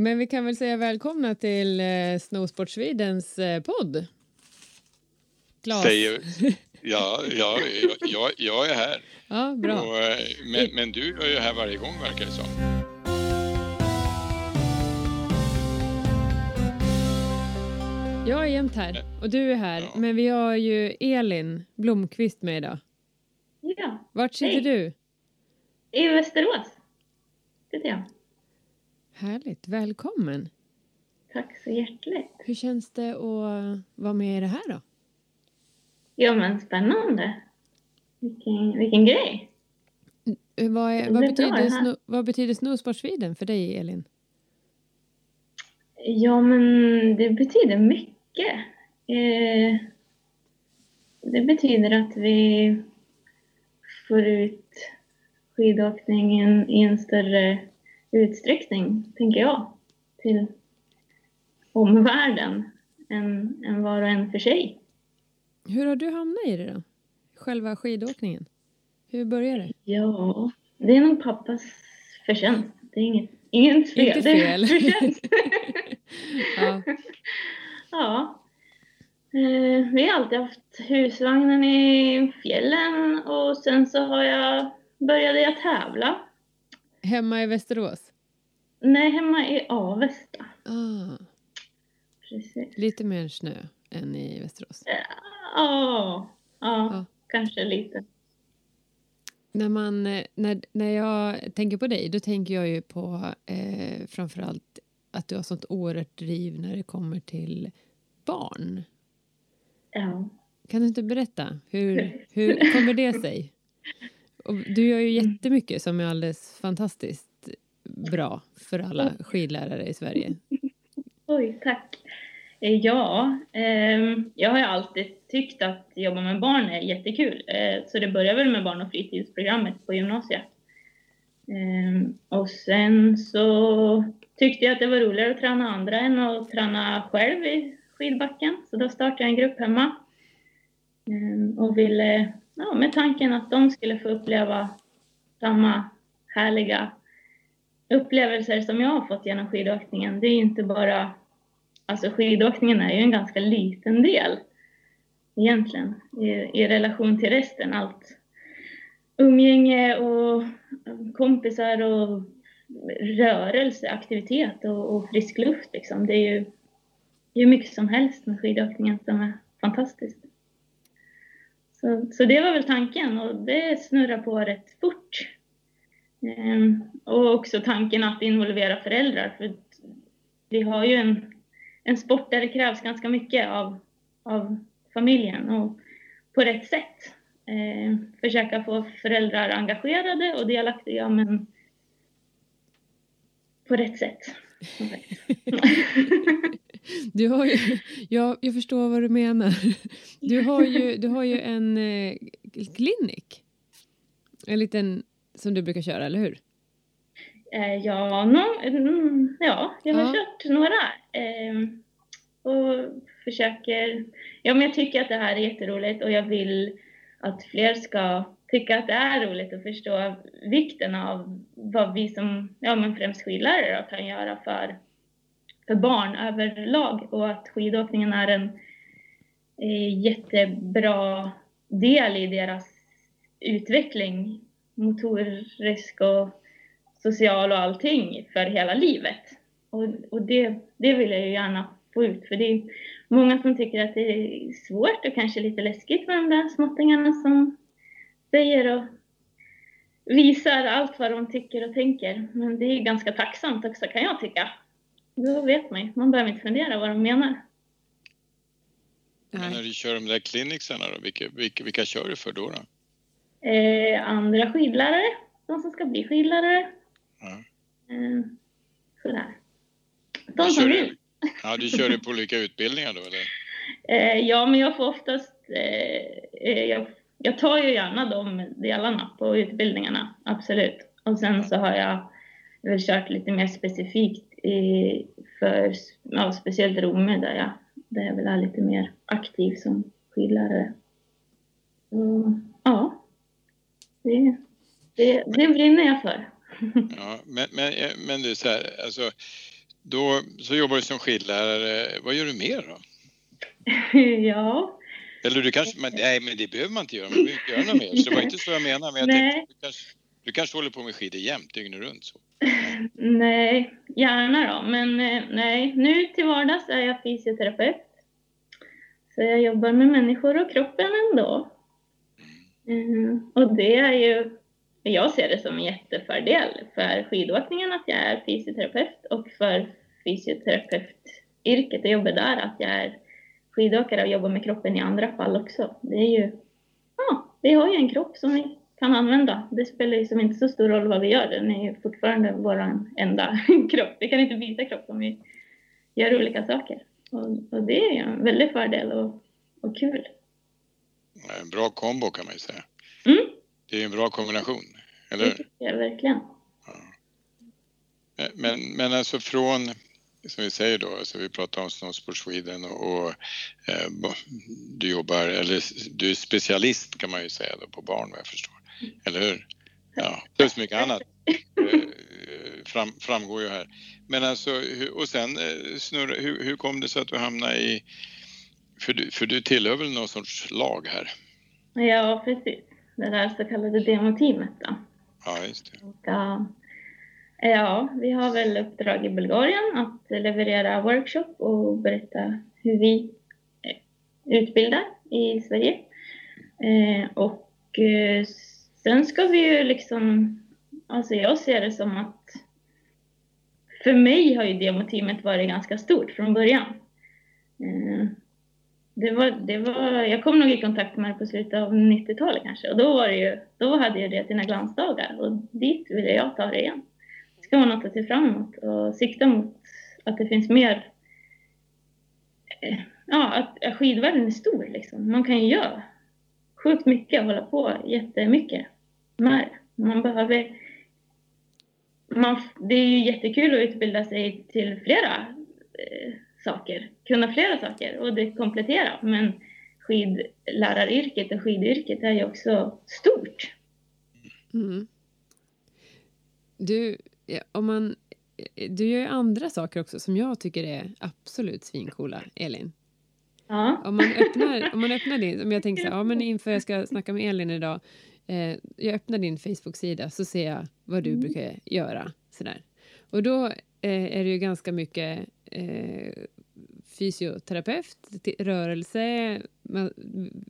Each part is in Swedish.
Men vi kan väl säga välkomna till eh, Snowsport Swedens eh, podd. Klas. Säger, ja, ja jag, jag, jag är här. Ja, bra. Och, eh, men, men du är ju här varje gång verkar det som. Jag är jämt här och du är här. Ja. Men vi har ju Elin Blomqvist med idag. Ja. Vart sitter Hej. du? I Västerås sitter jag. Härligt. Välkommen. Tack så hjärtligt. Hur känns det att vara med i det här då? Ja, men spännande. Vilken, vilken grej. Vad, är, vad, betyder, sno, vad betyder Snowsportsviden för dig, Elin? Ja, men det betyder mycket. Eh, det betyder att vi får ut skidåkningen i en större utsträckning, tänker jag, till omvärlden än, än var och en för sig. Hur har du hamnat i det då? Själva skidåkningen? Hur började det? Ja, det är nog pappas förtjänst. Det är inget, inget fel. Inte fel. Det är förtjänst. ja. ja. Eh, vi har alltid haft husvagnen i fjällen och sen så har jag, började jag tävla. Hemma i Västerås? Nej, hemma i Avesta. Ah. Precis. Lite mer snö än i Västerås? Ja, ja, ja. kanske lite. När, man, när, när jag tänker på dig, då tänker jag ju på eh, framförallt att du har sånt oerhört driv när det kommer till barn. Ja. Kan du inte berätta? Hur, hur kommer det sig? Och du gör ju jättemycket som är alldeles fantastiskt bra för alla skidlärare i Sverige. Oj, tack. Eh, ja, ehm, jag har ju alltid tyckt att jobba med barn är jättekul. Eh, så det började väl med barn och fritidsprogrammet på gymnasiet. Ehm, och sen så tyckte jag att det var roligare att träna andra än att träna själv i skidbacken. Så då startade jag en grupp hemma. Ehm, och ville, ja, med tanken att de skulle få uppleva samma härliga upplevelser som jag har fått genom skidåkningen. Det är inte bara alltså skidåkningen är ju en ganska liten del egentligen i, i relation till resten. Allt umgänge och kompisar och rörelse, aktivitet och, och frisk luft liksom. Det är ju hur mycket som helst med skidåkningen som är fantastiskt. Så, så det var väl tanken och det snurrar på rätt fort. Ehm, och också tanken att involvera föräldrar för vi har ju en en sport där det krävs ganska mycket av, av familjen och på rätt sätt. Eh, försöka få föräldrar engagerade och delaktiga men på rätt sätt. Du har ju, jag, jag förstår vad du menar. Du har ju, du har ju en eh, klinik. En liten som du brukar köra, eller hur? Eh, ja, no, mm, ja, jag har ja. kört några. Eh, och försöker... Ja, men jag tycker att det här är jätteroligt och jag vill att fler ska tycka att det är roligt och förstå vikten av vad vi som, ja men främst skidlärare kan göra för, för barn överlag och att skidåkningen är en eh, jättebra del i deras utveckling, motorisk och social och allting för hela livet. Och, och det, det vill jag ju gärna få ut. För det är många som tycker att det är svårt och kanske lite läskigt med de där småttingarna som säger och visar allt vad de tycker och tänker. Men det är ganska tacksamt också kan jag tycka. Då vet man ju. Man behöver inte fundera vad de menar. Men när du kör de där kliniksarna då, vilka, vilka, vilka kör du för då? då? Eh, andra skidlärare, de som ska bli skidlärare. Ja. Eh, sådär. De som vill. Ja, du kör ju på olika utbildningar då eller? Eh, ja, men jag får oftast, eh, eh, jag, jag, tar ju gärna de delarna på utbildningarna, absolut. Och sen så har jag väl kört lite mer specifikt för, ja, speciellt Romme där jag, där jag väl är lite mer aktiv som skidlärare. Ja, det, det, det brinner jag för. Ja, men, men, men du, så här, alltså då så jobbar du som skidlärare. Vad gör du mer då? ja. Eller du kanske, men, nej men det behöver man inte göra, man behöver inte göra något mer. Så det var inte så jag menade, men jag nej. tänkte, du kanske, du kanske håller på med skidor jämt, dygnet runt så. Nej, gärna då, men eh, nej, nu till vardags är jag fysioterapeut. Så jag jobbar med människor och kroppen ändå. Mm, och det är ju, jag ser det som en jättefördel för skidåkningen att jag är fysioterapeut och för fysioterapeutyrket och jobbet där att jag är skidåkare och jobbar med kroppen i andra fall också. Det är ju, ja, vi har ju en kropp som vi kan använda. Det spelar ju som inte så stor roll vad vi gör, den är ju fortfarande vår enda kropp. Vi kan inte byta kropp om vi gör olika saker. Och, och det är ju en väldig fördel och, och kul. En bra kombo kan man ju säga. Mm. Det är en bra kombination, eller hur? Ja, verkligen. Ja. Men, men alltså från, som vi säger då, alltså vi pratar om Snowsport Sweden och, och eh, du jobbar, eller du är specialist kan man ju säga då på barn vad jag förstår. Eller hur? Ja, plus mycket annat eh, fram, framgår ju här. Men alltså, och sen eh, Snurra, hur, hur kom det sig att du hamnade i, för du, för du tillhör väl någon sorts lag här? Ja, precis. Det där så kallade demoteamet då. Ja, just det. Och, uh, ja, vi har väl uppdrag i Bulgarien att leverera workshop och berätta hur vi eh, utbildar i Sverige. Eh, och eh, Sen ska vi ju liksom, alltså jag ser det som att för mig har ju demoteamet varit ganska stort från början. Det var, det var, jag kom nog i kontakt med det på slutet av 90-talet kanske och då, var det ju, då hade jag det sina glansdagar och dit ville jag ta det igen. Det ska vara något att se fram emot och sikta mot att det finns mer eh, ja, att skidvärlden är stor liksom. Man kan ju göra sjukt mycket och hålla på jättemycket med Man behöver... Man, det är ju jättekul att utbilda sig till flera eh, saker, kunna flera saker och det kompletterar. Men skidläraryrket och skidyrket är ju också stort. Mm. Du, om man, du gör ju andra saker också som jag tycker är absolut svincoola, Elin. Ja. Om man öppnar, om man öppnar din, om jag tänker så här, ja men inför jag ska snacka med Elin idag, eh, jag öppnar din Facebook-sida så ser jag vad du mm. brukar göra. Sådär. Och då eh, är det ju ganska mycket eh, fysioterapeut, rörelse, man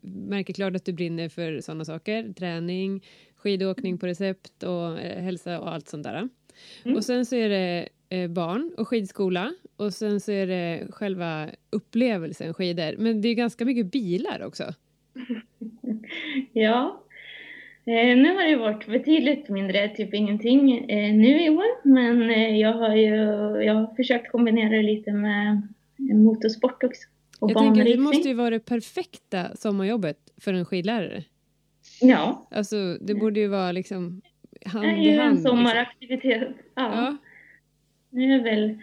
märker klart att du brinner för sådana saker, träning, skidåkning på recept och eh, hälsa och allt sånt där. Mm. Och sen så är det eh, barn och skidskola och sen så är det själva upplevelsen skidor. Men det är ganska mycket bilar också. ja, Eh, nu har det varit betydligt mindre, typ ingenting eh, nu i år, men eh, jag har ju jag har försökt kombinera det lite med motorsport också. Och jag tänker, det måste ju vara det perfekta sommarjobbet för en skidlärare. Ja. Alltså, det borde ju vara liksom hand i hand. Det är ju en liksom. sommaraktivitet. Ja. ja. Nu är väl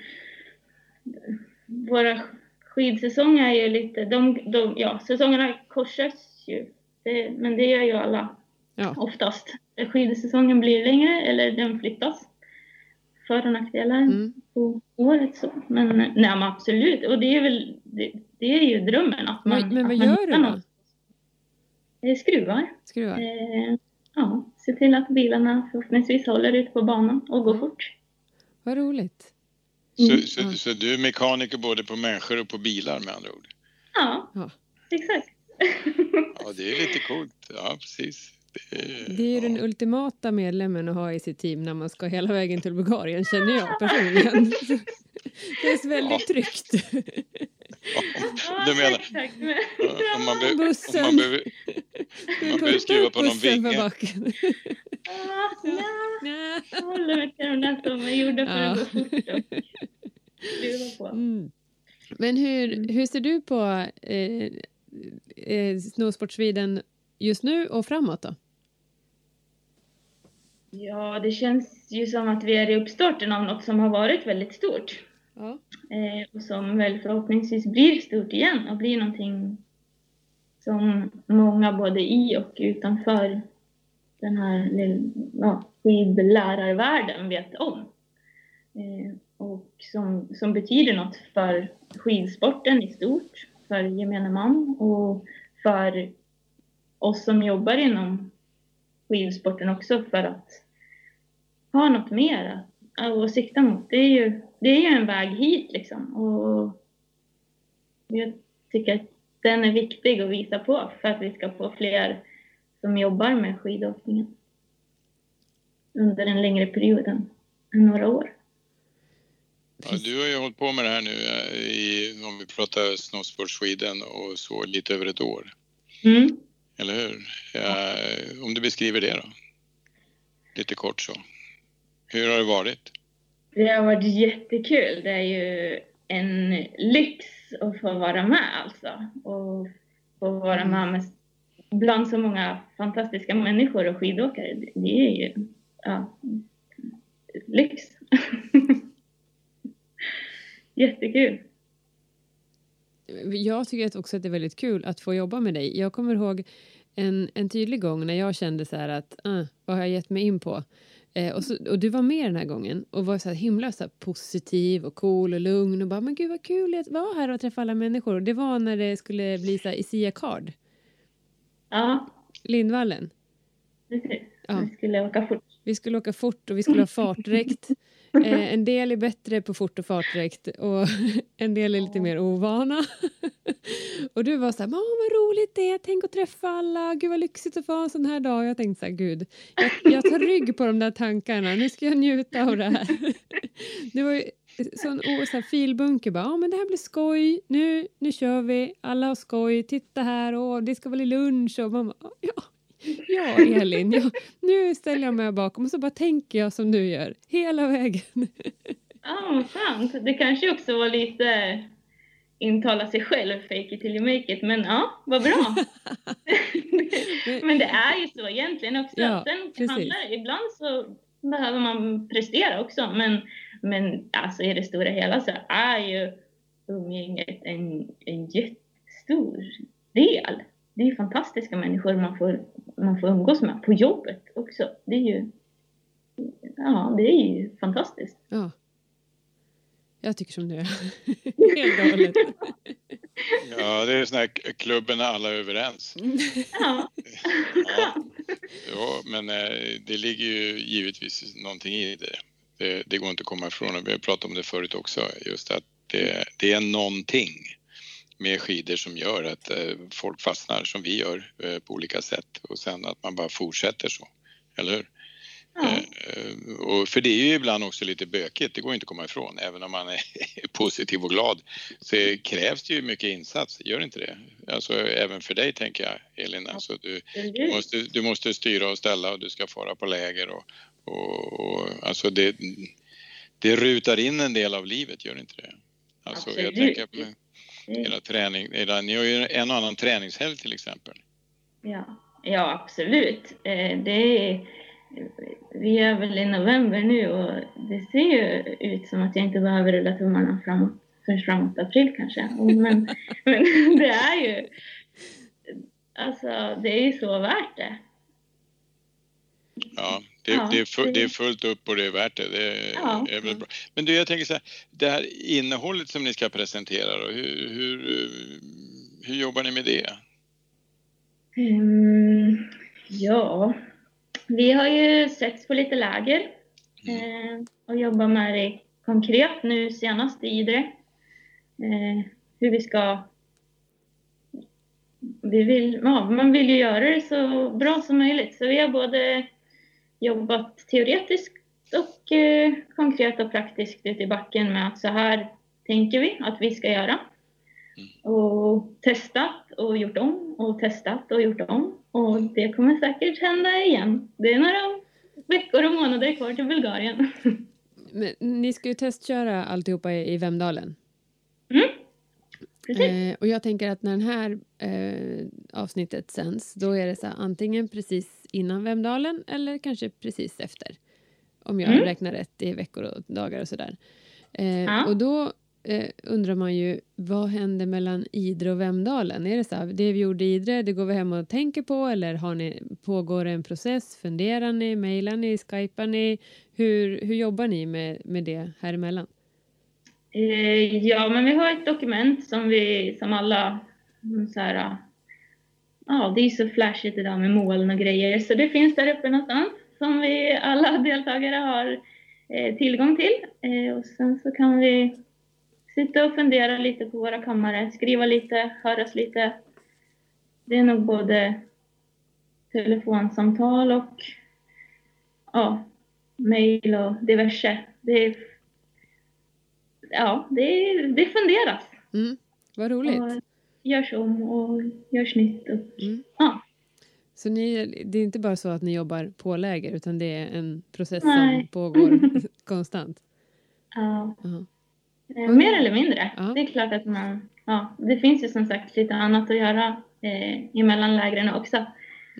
våra skidsäsonger är ju lite, de, de, ja, säsongerna korsas ju, det, men det gör ju alla Ja. Oftast. Skidsäsongen blir längre eller den flyttas. För och nackdelar mm. på året så. Men nej men absolut. Och det är väl det, det är ju drömmen att man Men, men vad gör du då? Något. Skruvar. Skruvar? Eh, ja, se till att bilarna förhoppningsvis håller ute på banan och går fort. Vad roligt. Mm. Så, så, så, du är mekaniker både på människor och på bilar med andra ord? Ja, ja. exakt. ja, det är lite coolt. Ja, precis. Det är ju den ultimata medlemmen att ha i sitt team när man ska hela vägen till Bulgarien, känner jag personligen. Det känns väldigt tryggt. du menar om man, be, bussen. om man behöver, om man behöver skruva på någon vinge? Ja, jag håller mig till de där som är gjorda för att gå fort på. Mm. Men hur, hur ser du på eh, eh, Snowsport Sweden just nu och framåt då? Ja, det känns ju som att vi är i uppstarten av något som har varit väldigt stort. Ja. Eh, och som väl förhoppningsvis blir stort igen och blir någonting som många både i och utanför den här ja, skidlärarvärlden vet om. Eh, och som, som betyder något för skidsporten i stort, för gemene man och för oss som jobbar inom skidsporten också för att ha något mer att, att sikta mot. Det är, ju, det är ju en väg hit liksom och jag tycker att den är viktig att visa på för att vi ska få fler som jobbar med skidåkningen under en längre period än några år. Ja, du har ju hållit på med det här nu eh, i, om vi pratar Snowsport Sweden och så lite över ett år. Mm. Eller hur? Ja, om du beskriver det då? Lite kort så. Hur har det varit? Det har varit jättekul. Det är ju en lyx att få vara med alltså. Och få vara med, med bland så många fantastiska människor och skidåkare. Det är ju ja, lyx. Jättekul. Jag tycker också att det är väldigt kul att få jobba med dig. Jag kommer ihåg en, en tydlig gång när jag kände så här att uh, vad har jag gett mig in på? Eh, och, så, och du var med den här gången och var så här himla så här positiv och cool och lugn och bara men gud vad kul att vara här och träffa alla människor. Det var när det skulle bli så här Isia Card. Ja. Lindvallen. Precis. Ja. Vi skulle åka fort. Vi skulle åka fort och vi skulle ha fartdräkt. Eh, en del är bättre på fort och fartdräkt och en del är lite mer ovana. och du var så här, vad roligt det är, tänk att träffa alla, gud vad lyxigt att få en sån här dag. Jag tänkte så här, gud, jag, jag tar rygg på de där tankarna, nu ska jag njuta av det här. det var ju sån oh, så här, filbunke, bara, ja men det här blir skoj, nu, nu kör vi, alla har skoj, titta här, och det ska bli lunch. Och man bara, ja Ja, Elin, ja, nu ställer jag mig bakom och så bara tänker jag som du gör, hela vägen. Ja, oh, sant. Det kanske också var lite intala sig själv, fake it till you make it, men ja, vad bra. men det är ju så egentligen också. Ja, Sen handlar, ibland så behöver man prestera också, men, men alltså i det stora hela så är ju umgänget en, en jättestor del det är fantastiska människor man får, man får umgås med på jobbet också. Det är ju, ja, det är ju fantastiskt. Ja. Jag tycker som du. Helt galet. Ja, det är sån här klubben när alla är överens. Ja. ja. ja men eh, det ligger ju givetvis någonting i det. Det, det går inte att komma ifrån och vi har pratat om det förut också, just att det, det är någonting med skidor som gör att eh, folk fastnar som vi gör eh, på olika sätt och sen att man bara fortsätter så, eller hur? Ja. Eh, och för det är ju ibland också lite bökigt, det går inte att komma ifrån. Även om man är positiv och glad så krävs det ju mycket insats, gör inte det? Alltså även för dig tänker jag, Elin. Alltså, du, du, måste, du måste styra och ställa och du ska fara på läger och, och, och alltså det, det rutar in en del av livet, gör inte det? Alltså, jag tänker hela träning. Ni har ju en och annan träningshelg till exempel. Ja, ja absolut. Eh, det är, vi är väl i november nu och det ser ju ut som att jag inte behöver rulla tummarna framåt, förrän framåt april kanske. Men, men det är ju, alltså det är ju så värt det. Ja, det, ja, det, är full, det, är fullt upp och det är värt det. det ja. är väl bra. Men du, jag tänker så här, det här innehållet som ni ska presentera, då, hur, hur, hur jobbar ni med det? Mm, ja, vi har ju setts på lite läger mm. eh, och jobbar med det konkret nu senast i Idre. Eh, hur vi ska... Vi vill, ja, man vill ju göra det så bra som möjligt, så vi har både jobbat teoretiskt och eh, konkret och praktiskt ute i backen med att så här tänker vi att vi ska göra. Mm. Och testat och gjort om och testat och gjort om. Och det kommer säkert hända igen. Det är några veckor och månader kvar till Bulgarien. Men ni ska ju testköra alltihopa i Vemdalen. Mm. Eh, och jag tänker att när det här eh, avsnittet sänds, då är det så här, antingen precis innan Vemdalen eller kanske precis efter. Om jag mm. räknar rätt i veckor och dagar och sådär. Eh, ja. Och då eh, undrar man ju, vad händer mellan Idre och Vemdalen? Är det så här, det vi gjorde i Idre, det går vi hem och tänker på eller har ni, pågår en process? Funderar ni? Mejlar ni? Skypar ni? Hur, hur jobbar ni med, med det här emellan? Eh, ja, men vi har ett dokument som vi, som alla, så här, ja, det är så flashigt idag med moln och grejer, så det finns där uppe någonstans som vi alla deltagare har eh, tillgång till. Eh, och sen så kan vi sitta och fundera lite på våra kammare, skriva lite, höras lite. Det är nog både telefonsamtal och ja, mejl och diverse. Det, ja, det, det funderas. Mm, vad roligt. Och görs om och görs nytt. Och, mm. ja. Så ni, det är inte bara så att ni jobbar på läger utan det är en process Nej. som pågår konstant? Ja. Uh -huh. Mer eller mindre. Ja. Det är klart att man... Ja, det finns ju som sagt lite annat att göra eh, emellan lägren också.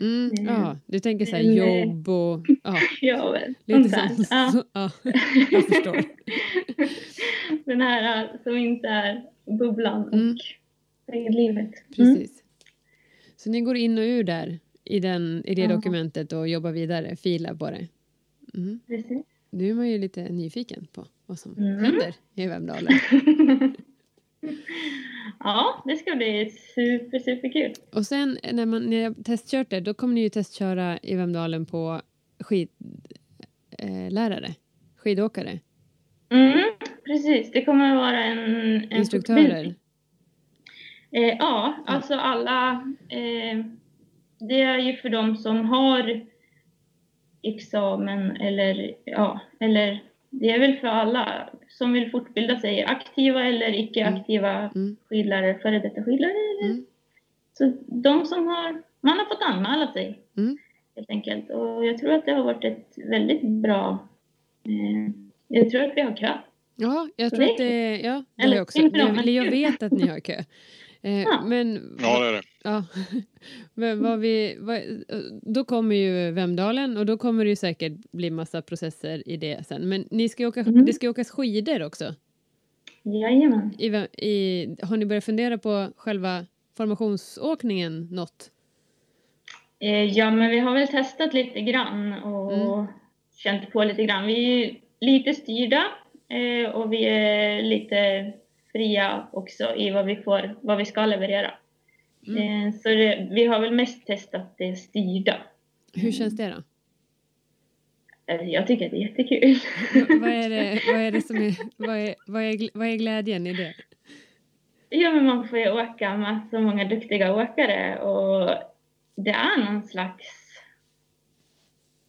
Mm, eh, ja, du tänker så här eh, jobb och... Ja, väl. Lite sånt. Ja. ja, jag förstår. Den här eh, som inte är bubblan mm. och livet. Mm. Precis. Så ni går in och ur där i, den, i det ja. dokumentet och jobbar vidare, filar på det? Mm. Precis. Nu är man ju lite nyfiken på vad som mm. händer i Vemdalen. ja, det ska bli super, superkul. Och sen när, man, när jag testkört det, då kommer ni ju testköra i Vemdalen på skidlärare, eh, skidåkare. Mm, precis, det kommer vara en, en Instruktörer? Eh, ja, alltså alla. Eh, det är ju för de som har examen eller ja, eller det är väl för alla som vill fortbilda sig, aktiva eller icke-aktiva mm. mm. skidlärare, före detta skidlärare. Mm. Så de som har, man har fått anmäla sig mm. helt enkelt. Och jag tror att det har varit ett väldigt bra, eh, jag tror att vi har kö. Ja, jag tror att det, ja, det har jag också. Jag, jag vet att ni har kö. Eh. Men, ja, det är det. Ja. Men vad vi, vad, då kommer ju Vemdalen och då kommer det ju säkert bli massa processer i det sen. Men ni ska åka, mm. det ska åkas skidor också? Jajamän. I, i, har ni börjat fundera på själva formationsåkningen något? Eh, ja, men vi har väl testat lite grann och mm. känt på lite grann. Vi är lite styrda eh, och vi är lite fria också i vad vi, får, vad vi ska leverera. Mm. Eh, så det, vi har väl mest testat det styrda. Hur känns det då? Eh, jag tycker att det är jättekul. vad, är det, vad är det som är, vad är, vad är, vad är glädjen i det? Ja, men man får ju åka med så många duktiga åkare och det är någon slags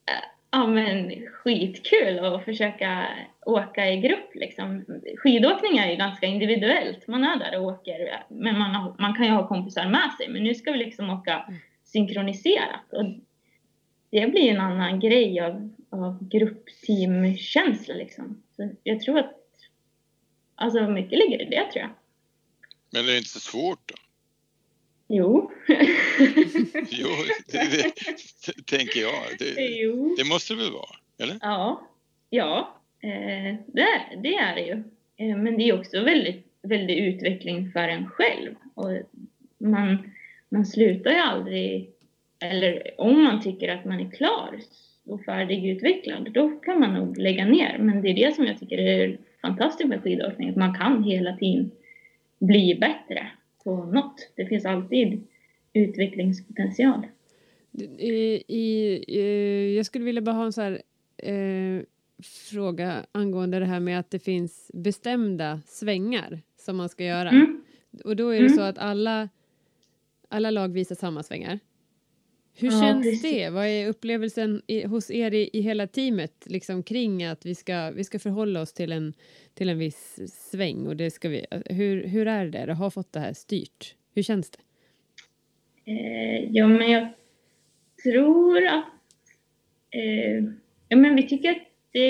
eh, ja, men skitkul att försöka åka i grupp. Liksom. Skidåkning är ju ganska individuellt. Man är där och åker, men man, har, man kan ju ha kompisar med sig. Men nu ska vi liksom åka synkroniserat. Och det blir en annan grej av, av gruppteamkänsla. Liksom. Så jag tror att alltså mycket ligger i det, tror jag. Men är det inte så svårt då? Jo. jo, det, det, det, tänker jag. Det, måste det väl vara? Eller? Ja, ja eh, det, det är det ju. Eh, men det är också väldigt, väldigt utveckling för en själv. Och man, man slutar ju aldrig, eller om man tycker att man är klar och färdigutvecklad, då kan man nog lägga ner. Men det är det som jag tycker är fantastiskt med skidåkning, att man kan hela tiden bli bättre på något. Det finns alltid utvecklingspotential. I, i, jag skulle vilja bara ha en så här, eh, fråga angående det här med att det finns bestämda svängar som man ska göra. Mm. Och då är det mm. så att alla, alla lag visar samma svängar. Hur ja, känns precis. det? Vad är upplevelsen i, hos er i, i, hela teamet liksom, kring att vi ska, vi ska förhålla oss till en, till en viss sväng? Och det ska vi, hur, hur är det att ha fått det här styrt? Hur känns det? Eh, ja, men jag tror att... Eh, ja, men vi tycker att det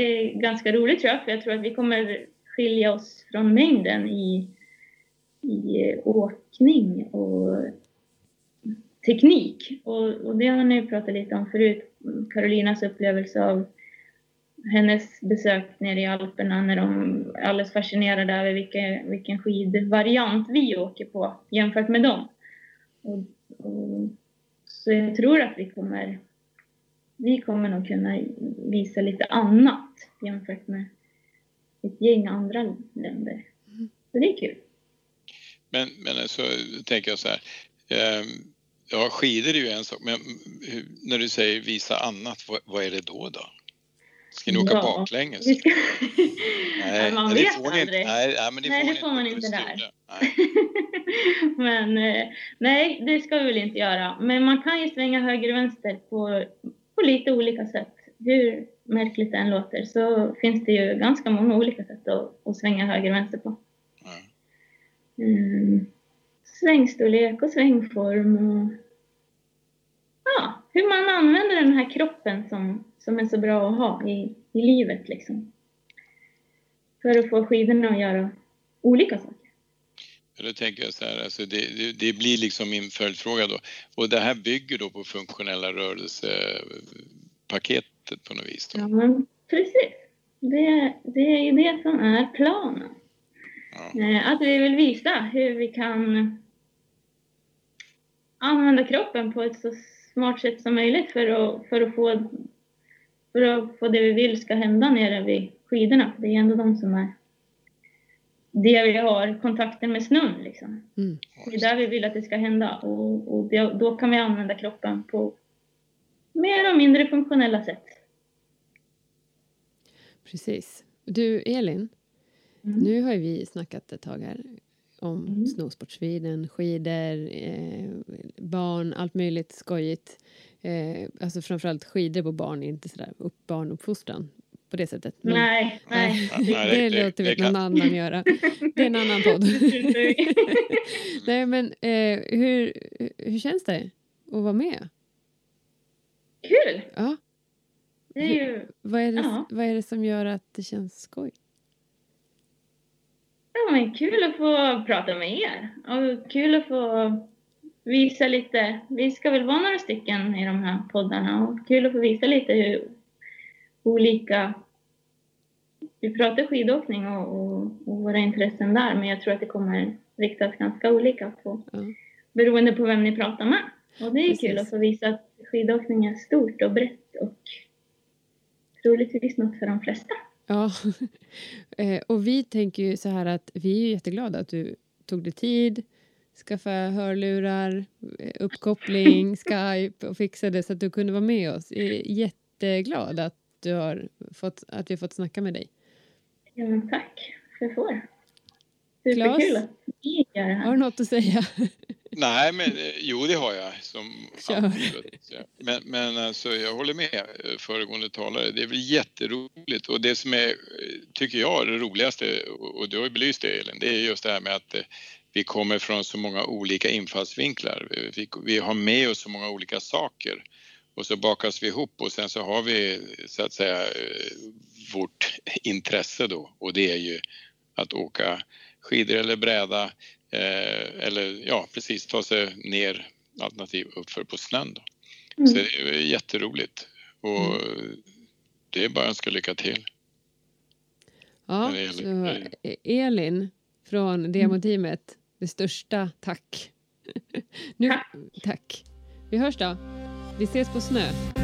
är ganska roligt tror jag, för jag tror att vi kommer skilja oss från mängden i, i åkning och teknik. Och, och det har ni pratat lite om förut, Carolinas upplevelse av hennes besök nere i Alperna när de är alldeles fascinerade över vilken, vilken skidvariant vi åker på jämfört med dem. Och, och, så jag tror att vi kommer, vi kommer nog kunna visa lite annat jämfört med ett gäng andra länder. Så det är kul. Men, men så tänker jag så här. Ja, skidor är ju en sak, men när du säger visa annat, vad, vad är det då då? Ska ni åka ja, baklänges? Ska... nej, man vet aldrig. Inte, nej, nej, men det nej, får, det får man inte där. men eh, nej, det ska vi väl inte göra. Men man kan ju svänga höger och vänster på, på lite olika sätt. Hur märkligt det än låter så finns det ju ganska många olika sätt att, att svänga höger och vänster på. Mm. Svängstorlek och svängform och ja, hur man använder den här kroppen som, som är så bra att ha i, i livet liksom. För att få skidorna att göra olika saker. Då tänker jag så här, alltså det, det, blir liksom min följdfråga då. Och det här bygger då på funktionella rörelsepaketet på något vis? Då. Ja, precis. Det, det är ju det som är planen. Ja. Eh, att vi vill visa hur vi kan använda kroppen på ett så smart sätt som möjligt för att, för att, få, för att få det vi vill ska hända nere vid skidorna. Det är ändå de som är det vi har kontakten med snön. Liksom. Mm. Det är där vi vill att det ska hända och, och det, då kan vi använda kroppen på mer och mindre funktionella sätt. Precis. Du, Elin, mm. nu har vi snackat ett tag här om mm. snowsportsviden, skidor, eh, barn, allt möjligt skojigt. Eh, alltså framförallt skidor på barn, inte sådär upp barnuppfostran på det sättet. Men, nej, nej. Det, det, det låter vi någon annan göra. Det är en annan podd. nej, men eh, hur, hur känns det att vara med? Kul! Ja. Det är ju... Vad är det, vad är det som gör att det känns skoj? Ja, men kul att få prata med er och kul att få visa lite. Vi ska väl vara några stycken i de här poddarna och kul att få visa lite hur olika... Vi pratar skidåkning och, och, och våra intressen där, men jag tror att det kommer riktas ganska olika på, mm. beroende på vem ni pratar med. Och det är Precis. kul att få visa att skidåkning är stort och brett och troligtvis något för de flesta. Ja, eh, och vi tänker ju så här att vi är jätteglada att du tog dig tid, skaffa hörlurar, eh, uppkoppling, Skype och fixade så att du kunde vara med oss. Jag är jätteglad att, du har fått, att vi har fått snacka med dig. Ja, men tack för att jag får. Superkul att ni gör det här. Har du något att säga? Nej, men eh, jo det har jag. Som men, men alltså, jag håller med eh, föregående talare. Det är väl jätteroligt och det som är, tycker jag, det roligaste och du har ju belyst det Elin, det är just det här med att vi kommer från så många olika infallsvinklar. Vi, vi har med oss så många olika saker och så bakas vi ihop och sen så har vi så att säga vårt intresse då och det är ju att åka skidor eller bräda Eh, eller ja, precis ta sig ner alternativ uppför på snön. Då. Mm. Så det är jätteroligt och mm. det är bara att önska lycka till. Ja, så Elin från Demoteamet, det största tack. nu, tack. tack. Vi hörs då. Vi ses på snö.